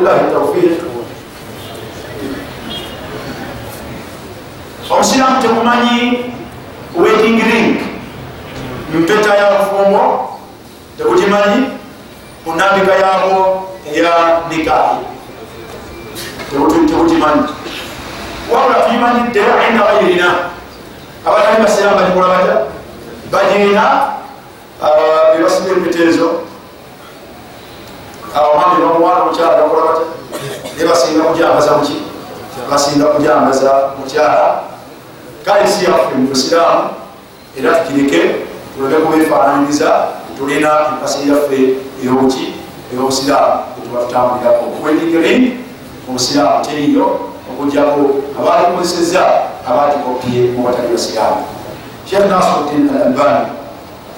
wabillahi taufiq omusiramu tekumanyi waiting ring. Mpeta ya mfumo tekukimanyi munambika yabo eya nikahi tekukimanyi wabula tuyimanyidde inda ghairina abatali basiramu bagikola bata bagenda bebasiba empeteezo omwami nomuwana omukyala bakola bata ne basinga kujambaza muki basinga kujambaza mukyala kale si yaffe mu busiraamu era tukireke tuleke kubefaananyiriza tulina empasi yaffe eyobuki eyobusiraamu etuba tutambulirako wedingering obusiraamu teriyo okujjako abalikozeseza abatikopye mu batali basiraamu. Shekh nasiruddin al albani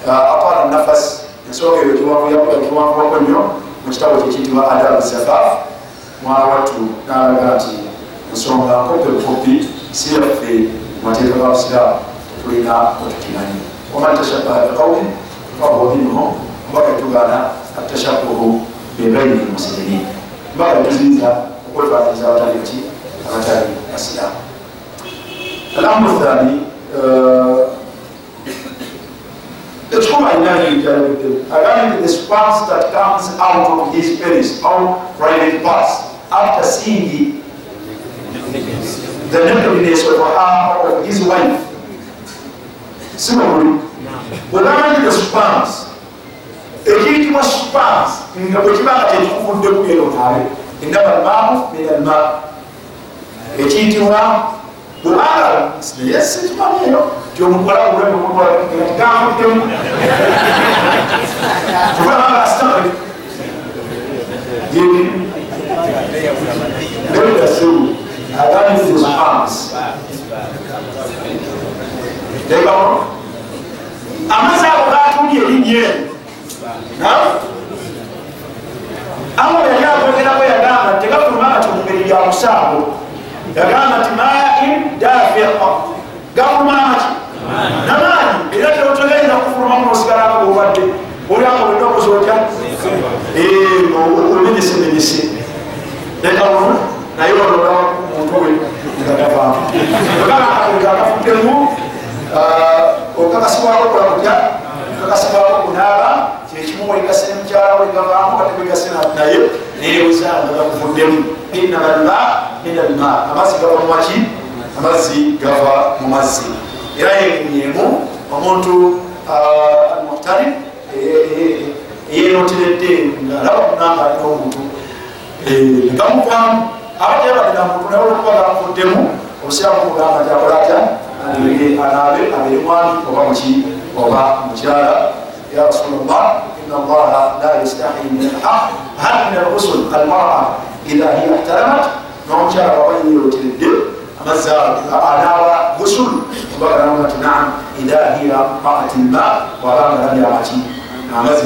atala nafas ensonga eyo tuwanvako nnyo mu kitabo kyekiyitibwa adabu zafaf mwana wattu nalaga nti ensonga nkope bukopi si yaffe mateeka gabusiraamu tulina otukimanyi waman tashabaha biqaumin fahuwa minhum mpaka tugana atashabuhu bebaini lmuslimin mpaka tuziza okwefaaniriza abatali ki abatali basiraamu alamru thani ekikuma inanijalabiddemu agambye the sparse that comes out of his penis or private parts after seeing the nakedness of her of his wife simabuli bwegamanyi the spans ekiyitibwa spans nga bwekibanga tekikuvuddeku eno nabe endaba almamu min alma ekiyitibwa bwebanga naye sikimanyiyo tiomukolagulatigamutemu kubanga asitaka yebidasewu agambye the spans tebamu amazzi ago gatuli erinnya eno awo yali agogerako yagamba tegafuluma kati mungeri gya musango yagamba nti neyewezanga gakuvuddemu inamalma min alma amazzi gava mumaki amazzi gava mu mazzi era yenyemu omuntu almuhtari eyenoteredde ngaalaba kunanga alina omuntu gamuvamu abatebagenda muntu naye olwokuba gamuvuddemu obusiramu kugamba nti akola atya anaabe abeere mwami oba muki oba mukyala ya rasulllah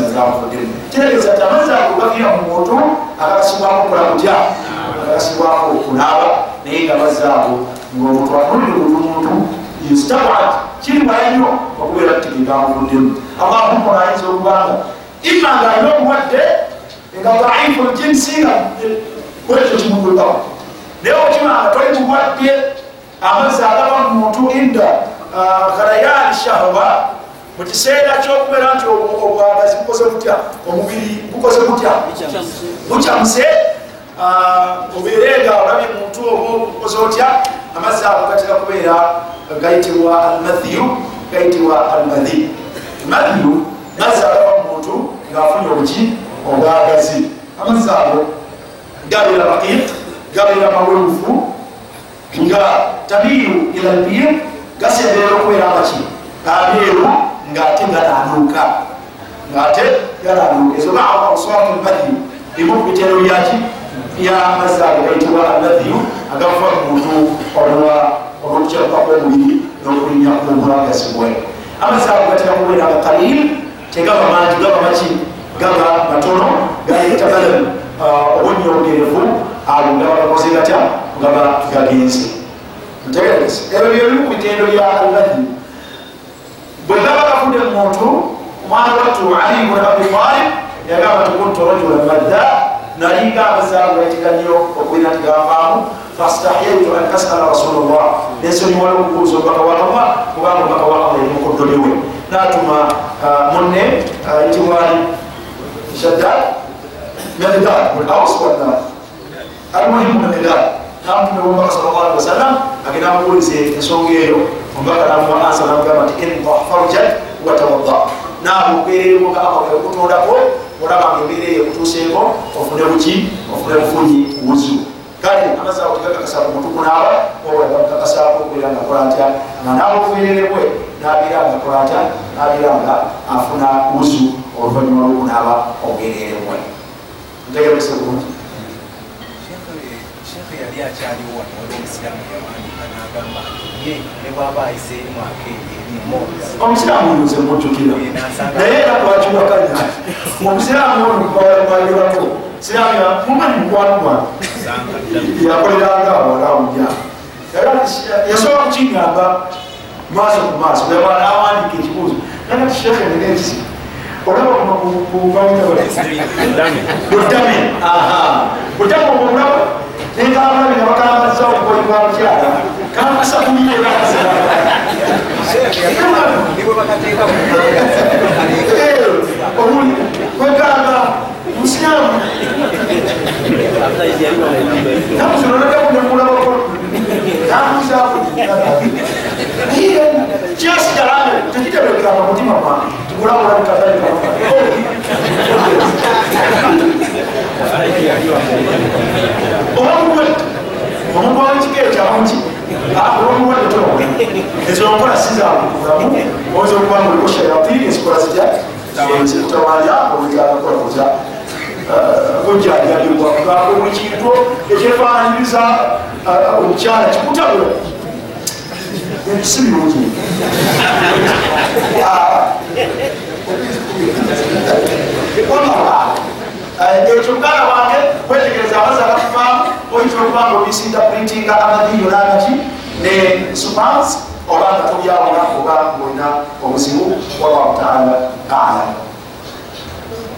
nagamuvuddemu kitegeeza ti amazzi ago gavira mu muntu agagasibwamu okola kutya agagasibwamu okunaaba naye nga amazzi ago ngaomuntu anulire buli muntu istabat kiriwala nnyo okubeera tigegamuvuddemu allahumma ayinza okubanga ima nga alina omulwadde nga daifu ljinsi nga kwekyo kimugulbawo naye okimanga toli mulwadde amazzi agava mu muntu inda gharayani shahwa mu kiseera kyokubeera nti obwagazi bukoze butya omubiri bukoze butya bukyamuse obeere nga olabye muntu obukoze otya amazzi ago gatera kubeera gayitibwa almathiyu gayitibwa almadhi. Mathiyu mazzi agava ngaafunye obuki obwagazi amazzi ago gabeera raqiq gabeera mawewufu nga tabiru ila lbir gasemberera okubeera amaki abeeru ngaate gananuuka ngaate gananuuka ezo baa oswatu lmathiyu limu kubitero byaki byamazzi ago gayitibwa almathiyu agava mu muntu olwa olwokukyalukako omubiri n'okulinya kubwagazibwe amazzi ago gatera kubeera nga kalil tegaba mangi gaba maki gaba matono gayetabalan obonyongerevu abo nga bagakoze gatya gaba gagenze ntegereze ebyo byebimu ku bitendo bya alladhi bwe gaba gafudde muntu omwana wattu ali bun abi talib yagamba ti kuntu rajula madda nalinga abazaabu baitiga nnyo okubira nti gavaamu fastahyaitu an asala rasulllah nensonyiwala okubuuza obubaka wakama kubanga obubaka wakama erimukudoliwe natuma munne ayitibwani shaddad medad mulaus wana almuhimu medad namutume omubaka salllah alihi wasallam agenda amubuulize ensonga eyo omubaka namuwa ansa namugamba nti inda farjat watawadda naawe okubeerereko kaakawe okutondako olabanga embeera eyo ekutuuseeko ofune buki ofune bufunyi wuzu kale amazaawo tegakakasa ku mutu kunaaba obulaga mukakasaako okubeera nga akola atya nga naaba okubeererebwe nabeera nga akola atya nabeera nga afuna wuzu oluvannyuma lwokunaaba obwererebwe ntegerese bulungi. Yali akyaliwo wano wali omusiraamu yawandika n'agamba ye ne bwaba ayiseemu akeeri omusiraamu oyoze mujjukira. Naye era lwakiwakanya omusiraamu onogwayolako siraamu mumanyi mukwanugwana yakoleranga awalawuja yasobola kukiŋamba maaso ku maaso aba nawandika ekibuuzo. Naye ati shekhe nenekisi olaba budame budame obulaba nekabalabi nabakamaza okukolebwa mukyala. Kampasa kumiye namuzinonakakunemulabako namuzaku kyasigalae tekitebekeranga mutima gwange tikulabulabikatalikaa obamuwe omuntu wekika ekyamuki olwomuwedetono ezonkola sizakukulamu oyinza okuba nga oliko shayatini ezikola zitya zikutawanya oluzakakolakoza kujajabibwa kugamba buli kintu ekyefaananyiriza omukyala kikutabula si birungi ekyo muganda wange kwetegereza abaza bakuvaamu oyinza okuba nga obisinda printinga amadiyo nagaki ne supans oba nga tobyawona oba ngaolina obuzibu wallahu taala alam